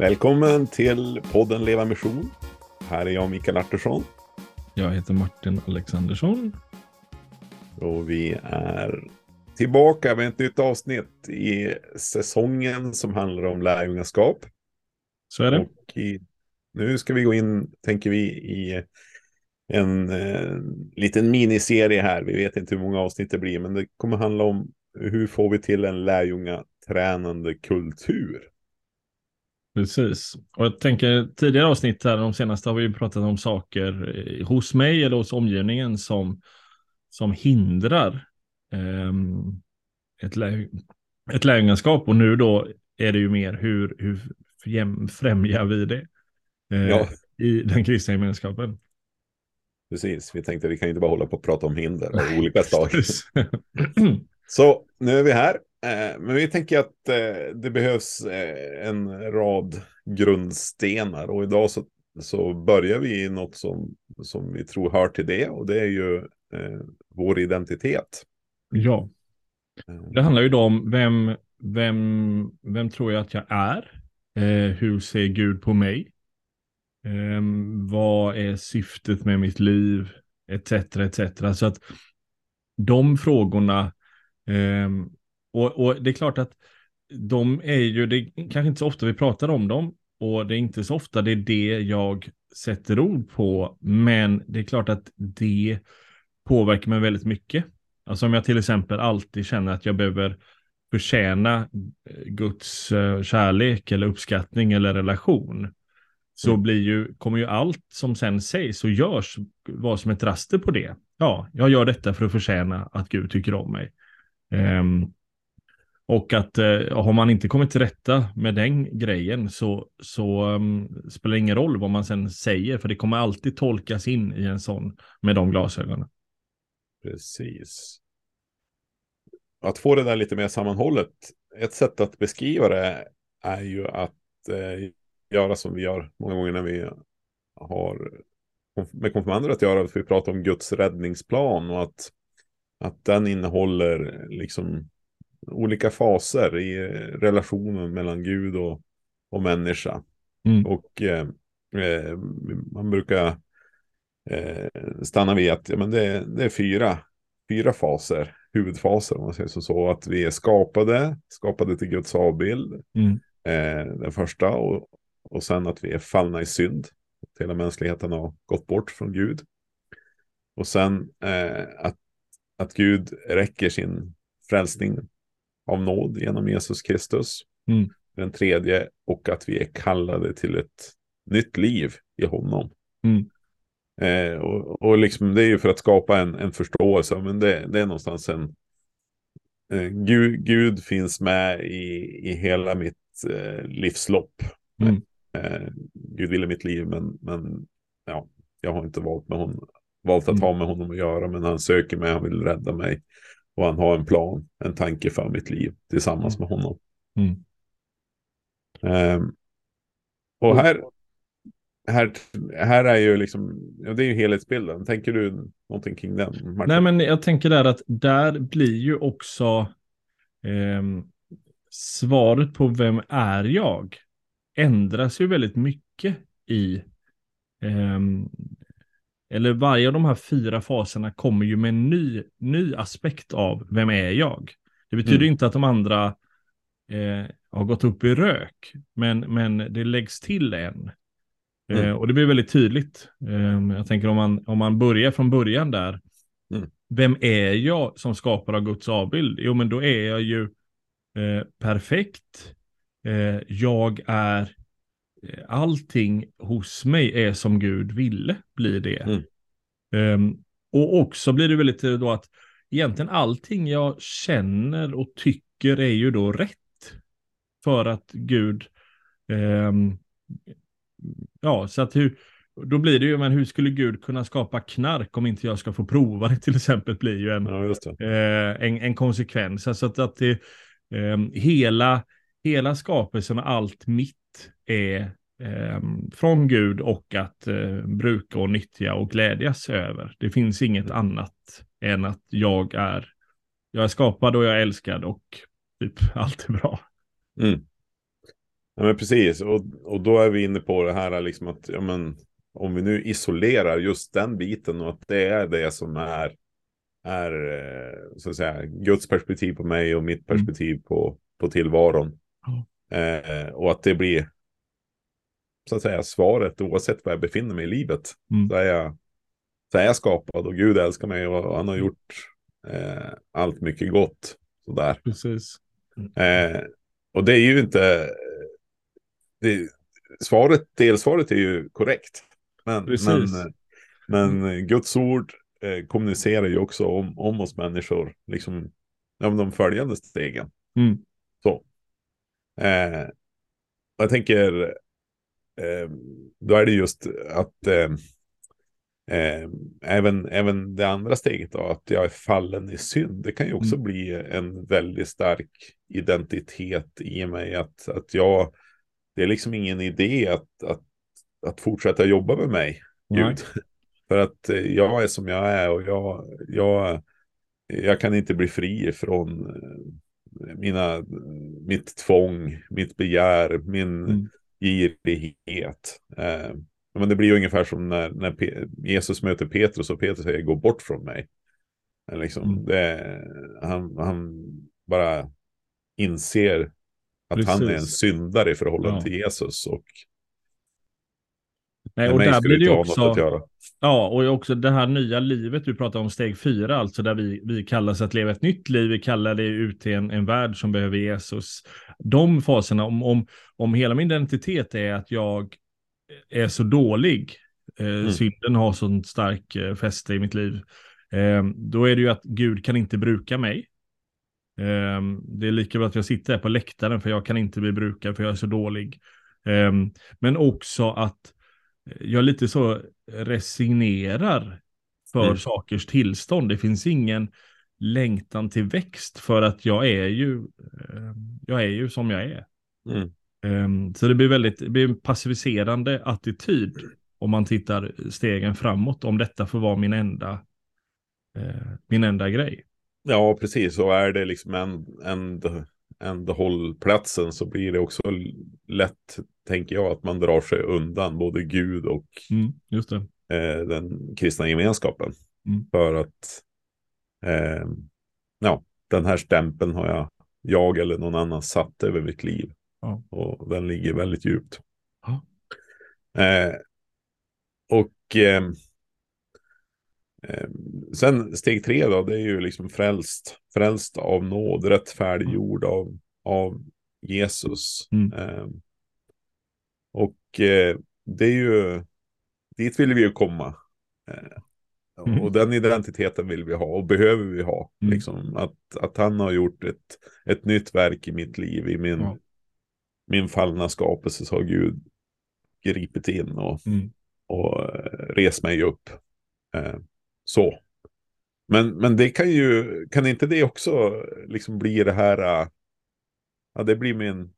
Välkommen till podden Leva Mission. Här är jag Mikael Artursson. Jag heter Martin Alexandersson. Och vi är tillbaka med ett nytt avsnitt i säsongen som handlar om lärjungaskap. Så är det. I, nu ska vi gå in, tänker vi, i en eh, liten miniserie här. Vi vet inte hur många avsnitt det blir, men det kommer handla om hur får vi till en lärjungatränande kultur. Precis. Och jag tänker tidigare avsnitt här, de senaste har vi ju pratat om saker eh, hos mig eller hos omgivningen som, som hindrar eh, ett, lä ett lärjungaskap. Och nu då är det ju mer hur, hur främjar vi det eh, ja. i den kristna gemenskapen. Precis, vi tänkte vi kan inte bara hålla på och prata om hinder av olika slag. Så nu är vi här. Eh, men vi tänker att eh, det behövs eh, en rad grundstenar och idag så, så börjar vi i något som, som vi tror hör till det och det är ju vår identitet. Ja, det handlar ju då om vem, vem, vem tror jag att jag är? hur ser Gud på mig? vad är syftet med mitt liv? Etc. etc. Så att de frågorna Um, och, och, det är klart att de är ju, det är kanske inte så ofta vi pratar om dem och det är inte så ofta det är det jag sätter ord på, men det är klart att det påverkar mig väldigt mycket. Alltså om jag till exempel alltid känner att jag behöver förtjäna eh, Guds eh, kärlek eller uppskattning eller relation, så mm. blir ju, kommer ju allt som sen sägs och görs vara som ett raster på det. Ja, jag gör detta för att förtjäna att Gud tycker om mig. Um, och att eh, har man inte kommit till rätta med den grejen så, så um, spelar det ingen roll vad man sen säger, för det kommer alltid tolkas in i en sån med de glasögonen. Precis. Att få det där lite mer sammanhållet, ett sätt att beskriva det är ju att eh, göra som vi gör många gånger när vi har med konfirmander att göra, att vi pratar om Guds räddningsplan och att att den innehåller liksom olika faser i relationen mellan Gud och, och människa. Mm. Och eh, eh, man brukar eh, stanna vid att ja, men det, det är fyra, fyra faser, huvudfaser om man säger så, så att vi är skapade, skapade till Guds avbild, mm. eh, den första, och, och sen att vi är fallna i synd, att hela mänskligheten har gått bort från Gud. Och sen eh, att att Gud räcker sin frälsning av nåd genom Jesus Kristus. Mm. Den tredje, och att vi är kallade till ett nytt liv i honom. Mm. Eh, och, och liksom, det är ju för att skapa en, en förståelse, men det, det är någonstans en... Eh, Gud, Gud, finns med i, i hela mitt eh, livslopp. Mm. Eh, Gud ville mitt liv, men, men ja, jag har inte valt med honom, valt att mm. ha med honom att göra, men han söker mig, han vill rädda mig. Och han har en plan, en tanke för mitt liv tillsammans med honom. Mm. Um, och här, här, här är ju liksom, ja, det är ju helhetsbilden. Tänker du någonting kring den? Martin? Nej, men jag tänker där att där blir ju också eh, svaret på vem är jag ändras ju väldigt mycket i eh, eller varje av de här fyra faserna kommer ju med en ny, ny aspekt av vem är jag? Det betyder mm. inte att de andra eh, har gått upp i rök, men, men det läggs till en. Eh, mm. och det blir väldigt tydligt. Eh, jag tänker om man, om man börjar från början där. Mm. Vem är jag som skapar av Guds avbild? Jo, men då är jag ju eh, perfekt. Eh, jag är Eh, allting hos mig är som Gud ville, blir det. Mm. Um, och också blir det väldigt då att egentligen allting jag känner och tycker är ju då rätt. För att Gud, um, ja, så att hur, då blir det ju, men hur skulle Gud kunna skapa knark om inte jag ska få prova det till exempel, blir ju en, ja, eh, en, en, konsekvens. Alltså att, att det, eh, hela, hela skapelsen och allt mitt är eh, från Gud och att eh, bruka och nyttja och glädjas över. Det finns inget annat än att jag är, jag är skapad och jag är älskad och typ allt är bra. Mm. Ja, men precis, och, och då är vi inne på det här liksom att ja, men, om vi nu isolerar just den biten och att det är det som är, är eh, så att säga, Guds perspektiv på mig och mitt Mm. perspektiv på, på tillvaron. Ja. Eh, och att det blir så att säga svaret oavsett var jag befinner mig i livet. Mm. Så, är jag, så är jag skapad och Gud älskar mig och han har gjort eh, allt mycket gott. Sådär. Precis. Eh, och det är ju inte... Det, svaret, delsvaret är ju korrekt. Men, Precis. men, men Guds ord eh, kommunicerar ju också om, om oss människor. Liksom om de följande stegen. Mm. Så. Eh, jag tänker, eh, då är det just att eh, eh, även, även det andra steget då, att jag är fallen i synd, det kan ju också Mm. bli en väldigt stark identitet i mig. Att, att jag, det är liksom ingen idé att, att, att fortsätta jobba med mig. Gud. För att eh, jag är som jag är och jag, jag, jag kan inte bli fri från eh, mina, mitt tvång, mitt begär, min Mm. Girighet. Eh, men det blir ju ungefär som när, när Pe- Jesus möter Petrus och Petrus säger gå bort från mig. Eh, Liksom, Mm. det, han, han bara inser att han är en Precis. syndare i förhållande Ja. till Jesus. Och Nej, och där blir det också, ja, och också det här nya livet du pratar om, steg fyra, alltså där vi, vi kallas att leva ett nytt liv, vi kallar det ut till en, en värld som behöver Jesus. De faserna, om, om, om hela min identitet är att jag är så dålig, eh, Mm. synden har sånt stark eh, fäste i mitt liv, eh, då är det ju att Gud kan inte bruka mig. Eh, det är lika bra att jag sitter här på läktaren för jag kan inte bli brukad för jag är så dålig. Eh, men också att jag lite så resignerar för Mm. sakers tillstånd. Det finns ingen längtan till växt för att jag är ju, eh, jag är ju som jag är. Mm. Ehm, Så det blir väldigt, det blir en passiviserande attityd om man tittar stegen framåt, om detta får vara min enda, eh, min enda grej. Ja, precis. Och är det liksom en, en, en hållplatsen så blir det också lätt, tänker jag, att man drar sig undan både Gud och Mm, eh, den kristna gemenskapen. Mm. För att eh, ja, den här stämpeln har jag, jag eller någon annan satt över mitt liv. Ja. Och den ligger väldigt djupt. Ja. Eh, och eh, sen steg tre då, det är ju liksom frälst. Frälst av nåd, rättfärdiggjord av, av Jesus. Mm. Eh, och eh, det är ju, dit vill vi ju komma. Eh, Mm. Och den identiteten vill vi ha och behöver vi ha. Mm. Liksom, att, att han har gjort ett, ett nytt verk i mitt liv, i min, Ja. min fallna skapelse så har Gud gripit in och, Mm. och eh, res mig upp. Så. Men, men det kan ju, kan inte det också liksom bli det här, eh, ja det blir min,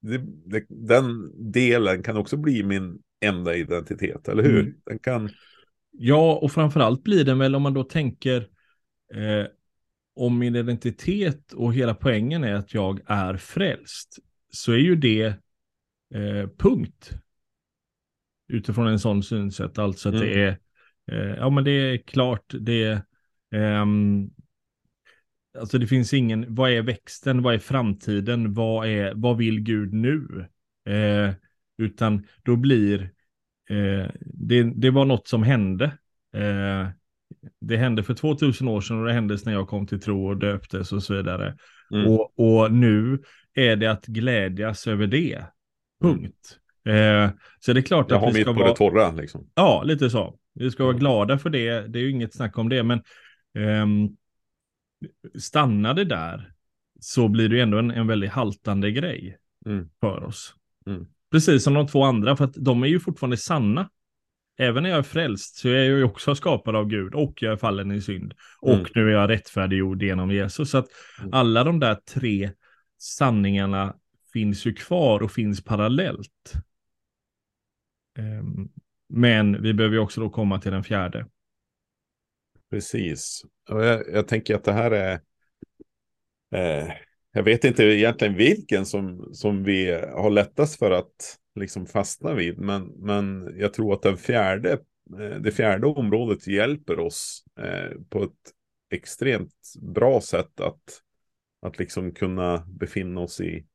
det, det, den delen kan också bli min enda identitet, eller hur? Mm. Den kan, Ja, och framförallt blir den väl om man då tänker eh, om min identitet och hela poängen är att jag är frälst, så är ju det eh, punkt. Utifrån en sån synsätt, alltså att Mm. det är, ja men det är klart, det är, ehm, alltså det finns ingen, vad är växten, vad är framtiden, vad är, vad vill Gud nu? Eh, utan då blir, eh, det, det var något som hände. Eh, det hände för 2000 år sedan och det hände när jag kom till tro och döptes och så vidare. Mm. Och, och nu är det att glädjas över det. Punkt. Eh, så det är klart jag att vi ska på vara... det torra liksom. Ja, lite så. Vi ska vara glada för det. Det är ju inget snack om det, men ehm, stannar det där så blir det ju ändå en, en väldigt haltande grej Mm. för oss. Mm. Precis som de två andra, för att de är ju fortfarande sanna. Även när jag är frälst så är jag ju också skapad av Gud och jag är fallen i synd. Och Mm. nu är jag rättfärdiggjord genom Jesus. Så att Mm. alla de där tre sanningarna finns ju kvar och finns parallellt. Ehm, men vi behöver ju också då komma till den fjärde. Precis. Och jag, jag tänker att det här är... Eh, jag vet inte egentligen vilken som, som vi har lättast för att liksom fastna vid. Men, men jag tror att den fjärde, eh, det fjärde området hjälper oss eh, på ett extremt bra sätt att, att liksom kunna befinna oss i,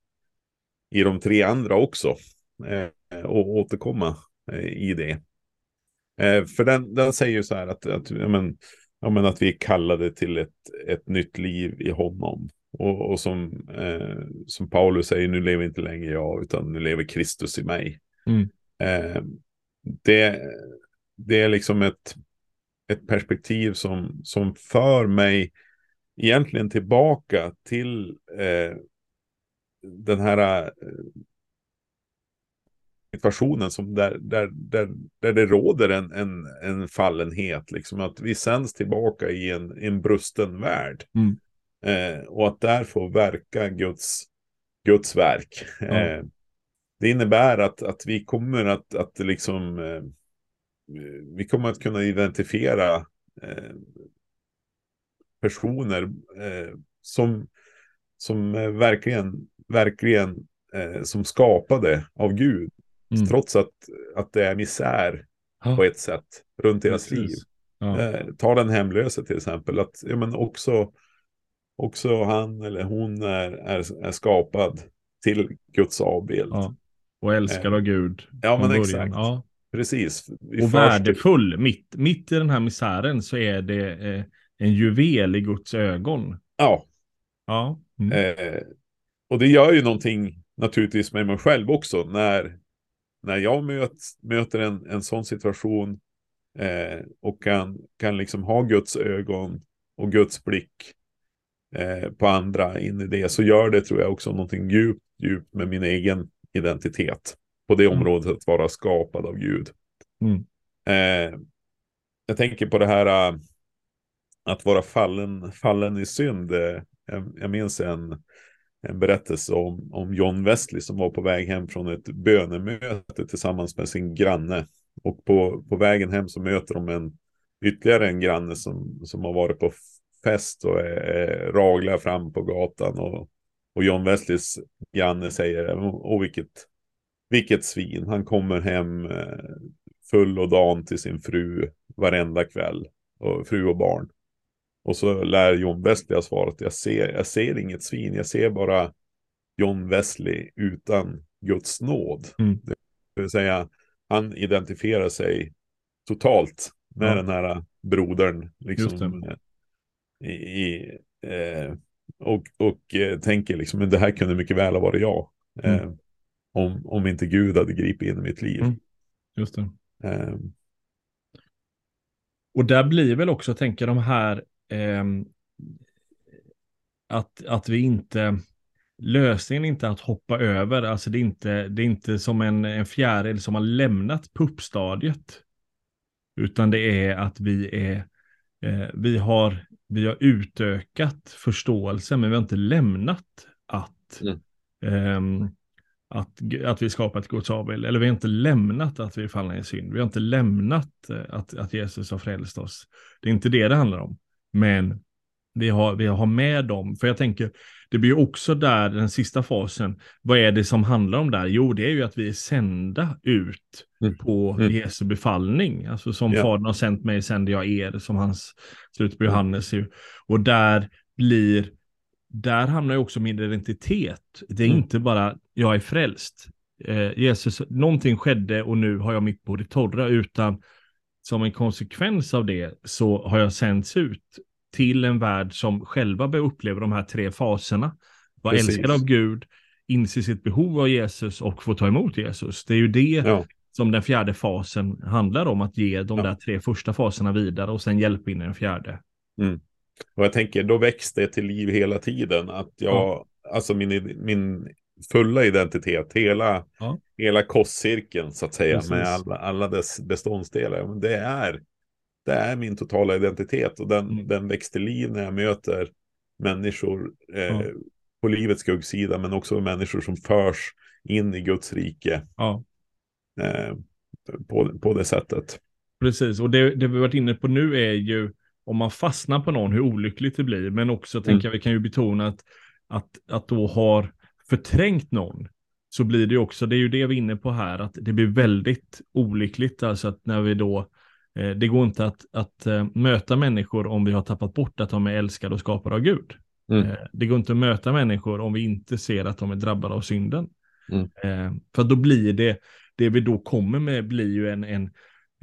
i de tre andra också. Eh, och återkomma i det. Eh, för den, den säger ju så här att, att, ja, men, ja, men att vi kallade till ett, ett nytt liv i honom. Och, och som, eh, som Paulus säger, nu lever inte längre jag, utan nu lever Kristus i mig. Mm. Eh, det, det är liksom ett, ett perspektiv som, som för mig egentligen tillbaka till eh, den här eh, situationen som där, där, där, där det råder en, en, en fallenhet. Liksom att vi sänds tillbaka i en, en brusten värld. Mm. Eh, och att där få verka Guds, Guds verk. Ja. Eh, det innebär att, att vi kommer att, att liksom eh, vi kommer att kunna identifiera eh, personer eh, som, som eh, verkligen, verkligen som skapade av Gud. Mm. Trots att, att det är misär Ja, på ett sätt runt deras precis. liv. Ja. Eh, ta den hemlöse till exempel. Att ja, men också, också han eller hon är, är, är skapad till Guds avbild. Ja. Och älskad av Gud. Ja, men början. exakt. Ja. Precis. Vi Och förs värdefull. Mitt, mitt i den här misären så är det eh, en juvel i Guds ögon. Ja, Ja. Mm. eh, och det gör ju någonting naturligtvis med mig själv också. När, när jag möt, möter en, en sån situation eh, och kan, kan liksom ha Guds ögon och Guds blick eh, på andra in i det så gör det tror jag också någonting djupt, djupt med min egen identitet på det Mm. området att vara skapad av Gud. Mm. Eh, jag tänker på det här äh, att vara fallen, fallen i synd. Eh, jag, jag minns en, en berättelse om, om John Wesley som var på väg hem från ett bönemöte tillsammans med sin granne. Och på, på vägen hem så möter de en ytterligare en granne som, som har varit på fest och är, är raglar fram på gatan. Och, och John Wesleys granne säger, åh vilket, vilket svin, han kommer hem eh, full och dan till sin fru varenda kväll. Och fru och barn. Och så lär John Wesley ha svarat, jag ser, jag ser inget svin, jag ser bara John Wesley utan Guds nåd. Mm. Det vill säga, han identifierar sig totalt med Ja. den här brodern. Liksom, i, i, eh, och och eh, tänker liksom, men det här kunde mycket väl ha varit jag. Eh, Mm. om, om inte Gud hade gripit in i mitt liv. Mm. Just det. Eh, Och där blir väl också, tänker de här, ehm, att, att vi inte, lösningen är inte att hoppa över, alltså det är inte, det är inte som en, en fjäril som har lämnat puppstadiet, utan det är att vi är, eh, vi har, vi har utökat förståelsen, men vi har inte lämnat att, Mm. ehm, att, att vi skapat Guds avbild, eller vi har inte lämnat att vi är fallna i synd. Vi har inte lämnat eh, att, att Jesus har frälst oss. Det är inte det det handlar om. Men vi har, vi har med dem, för jag tänker, det blir ju också där den sista fasen, vad är det som handlar om där? Jo, det är ju att vi är sända ut Mm. på Mm. Jesu befallning. Alltså som Ja. Fadern har sänt mig sänder jag er, som hans slut på Mm. Johannes ju. Och där blir, där hamnar ju också min identitet. Det är Mm. inte bara, jag är frälst. Eh, Jesus, någonting skedde och nu har jag mitt på det torra, utan som en konsekvens av det så har jag sänts ut till en värld som själva uppleva de här tre faserna. Vara älskad av Gud, inse sitt behov av Jesus och få ta emot Jesus. Det är ju det ja. som den fjärde fasen handlar om, att ge de Ja. där tre första faserna vidare och sen hjälpa in i den fjärde. Och jag tänker, då växte det till liv hela tiden. Att jag, Ja. alltså min, min fulla identitet, hela, Ja. hela kostcirkeln så att säga, Precis. med alla, alla dess beståndsdelar. Men det är, det är min totala identitet och den, Mm. den växte liv när jag möter människor eh, Ja. på livets skuggsida, men också människor som förs in i Guds rike Ja, eh, på, på det sättet. precis. Och det, det vi varit inne på nu är ju om man fastnar på någon, hur olyckligt det blir. Men också Mm. tänker jag, vi kan ju betona att att, att då har förträngt någon så blir det ju också, det är ju det vi är inne på här, att det blir väldigt olyckligt, alltså att när vi då, eh, det går inte att, att eh, möta människor om vi har tappat bort att de är älskade och skapade av Gud. Mm. Eh, det går inte att möta människor om vi inte ser att de är drabbade av synden. Mm. Eh, för då blir det, det vi då kommer med blir ju en, en,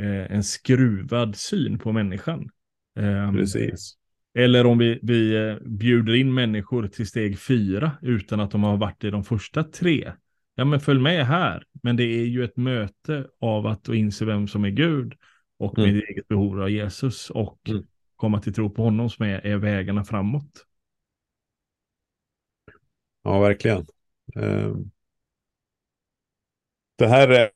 eh, en skruvad syn på människan. Eh, Precis. Eller om vi, vi eh, bjuder in människor till steg fyra utan att de har varit i de första tre. Ja, men följ med här. Men det är ju ett möte av att inse vem som är Gud och Mm. med eget behov av Jesus och Mm. komma till tro på honom som är, är vägarna framåt. Ja, verkligen. Ehm, Det här är,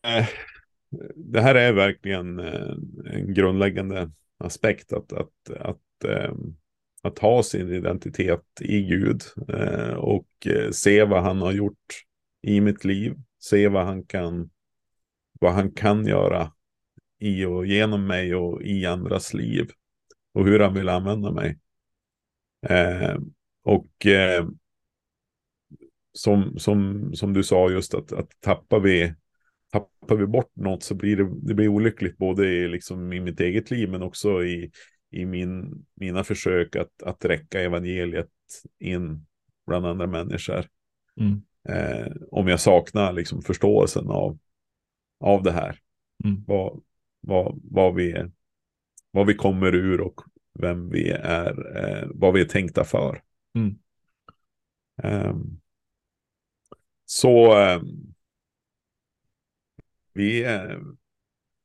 det här är verkligen eh, en grundläggande aspekt att, att, att, ehm, att ha sin identitet i Gud eh, och eh, se vad han har gjort i mitt liv, se vad han kan, vad han kan göra i och genom mig och i andras liv och hur han vill använda mig. Eh, och eh, som, som, som du sa just att, att tappar, vi, tappar vi bort något så blir det, det blir olyckligt både i, liksom, i mitt eget liv men också i, i min, mina försök att, att räcka evangeliet in bland andra människor. Mm. Eh, om jag saknar liksom, förståelsen av, av det här. Mm. Vad, vad, vad, vi, är- vad vi kommer ur och vem vi är, eh, vad vi är tänkta för. Mm. Ehm, så ehm, vi eh,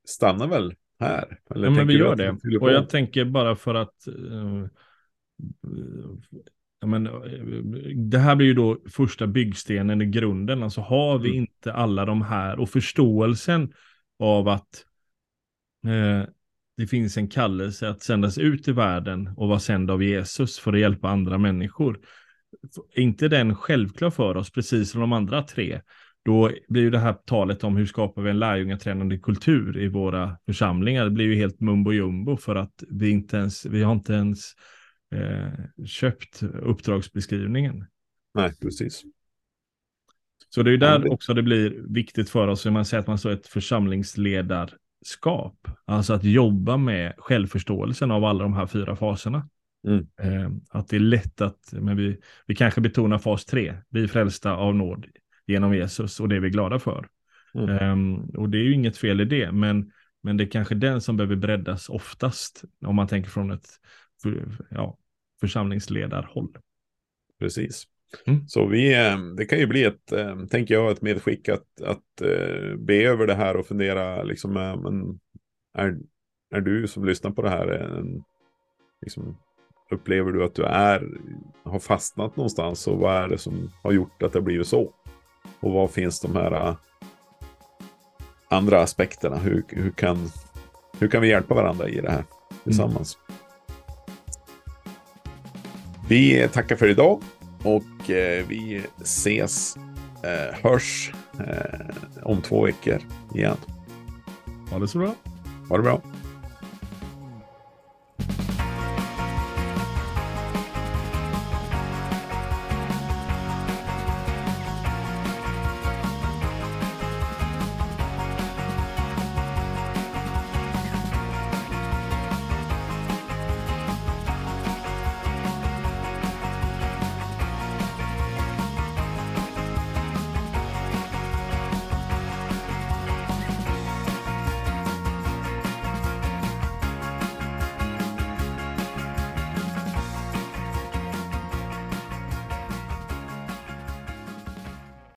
stannar väl här. Eller Ja, men vi gör det. Och jag tänker bara för att eh, ja, men, eh, det här blir ju då första byggstenen i grunden. Alltså har vi Mm. inte alla de här och förståelsen av att eh, det finns en kallelse att sändas ut i världen och vara sänd av Jesus för att hjälpa andra människor. Är inte den självklar för oss, precis som de andra tre, då blir ju det här talet om hur skapar vi en lärjungatränande kultur i våra församlingar, det blir ju helt mumbo jumbo för att vi inte ens, vi har inte ens eh, köpt uppdragsbeskrivningen. Nej, precis. Så det är ju där också det blir viktigt för oss, när man säger att man står ett församlingsledarskap, alltså att jobba med självförståelsen av alla de här fyra faserna. Mm. Eh, att det är lätt att, men vi, vi kanske betonar fas tre, vi är frälsta av nåd genom Jesus och det är vi glada för. Mm. Ehm, och det är ju inget fel i det, men, men det är kanske den som behöver breddas oftast, om man tänker från ett för, ja, församlingsledarhåll. Precis. Mm. Så vi, eh, det kan ju bli ett, eh, tänker jag, ett medskick att, att eh, be över det här och fundera, liksom, eh, men är, är du som lyssnar på det här, en, liksom, upplever du att du är, har fastnat någonstans och vad är det som har gjort att det har blivit så? Och vad finns de här eh, andra aspekterna? Hur, hur, kan, hur kan vi hjälpa varandra i det här tillsammans? Vi tackar för idag och eh, vi ses, eh, hörs eh, om två veckor igen. Ha det så bra. Ha det bra.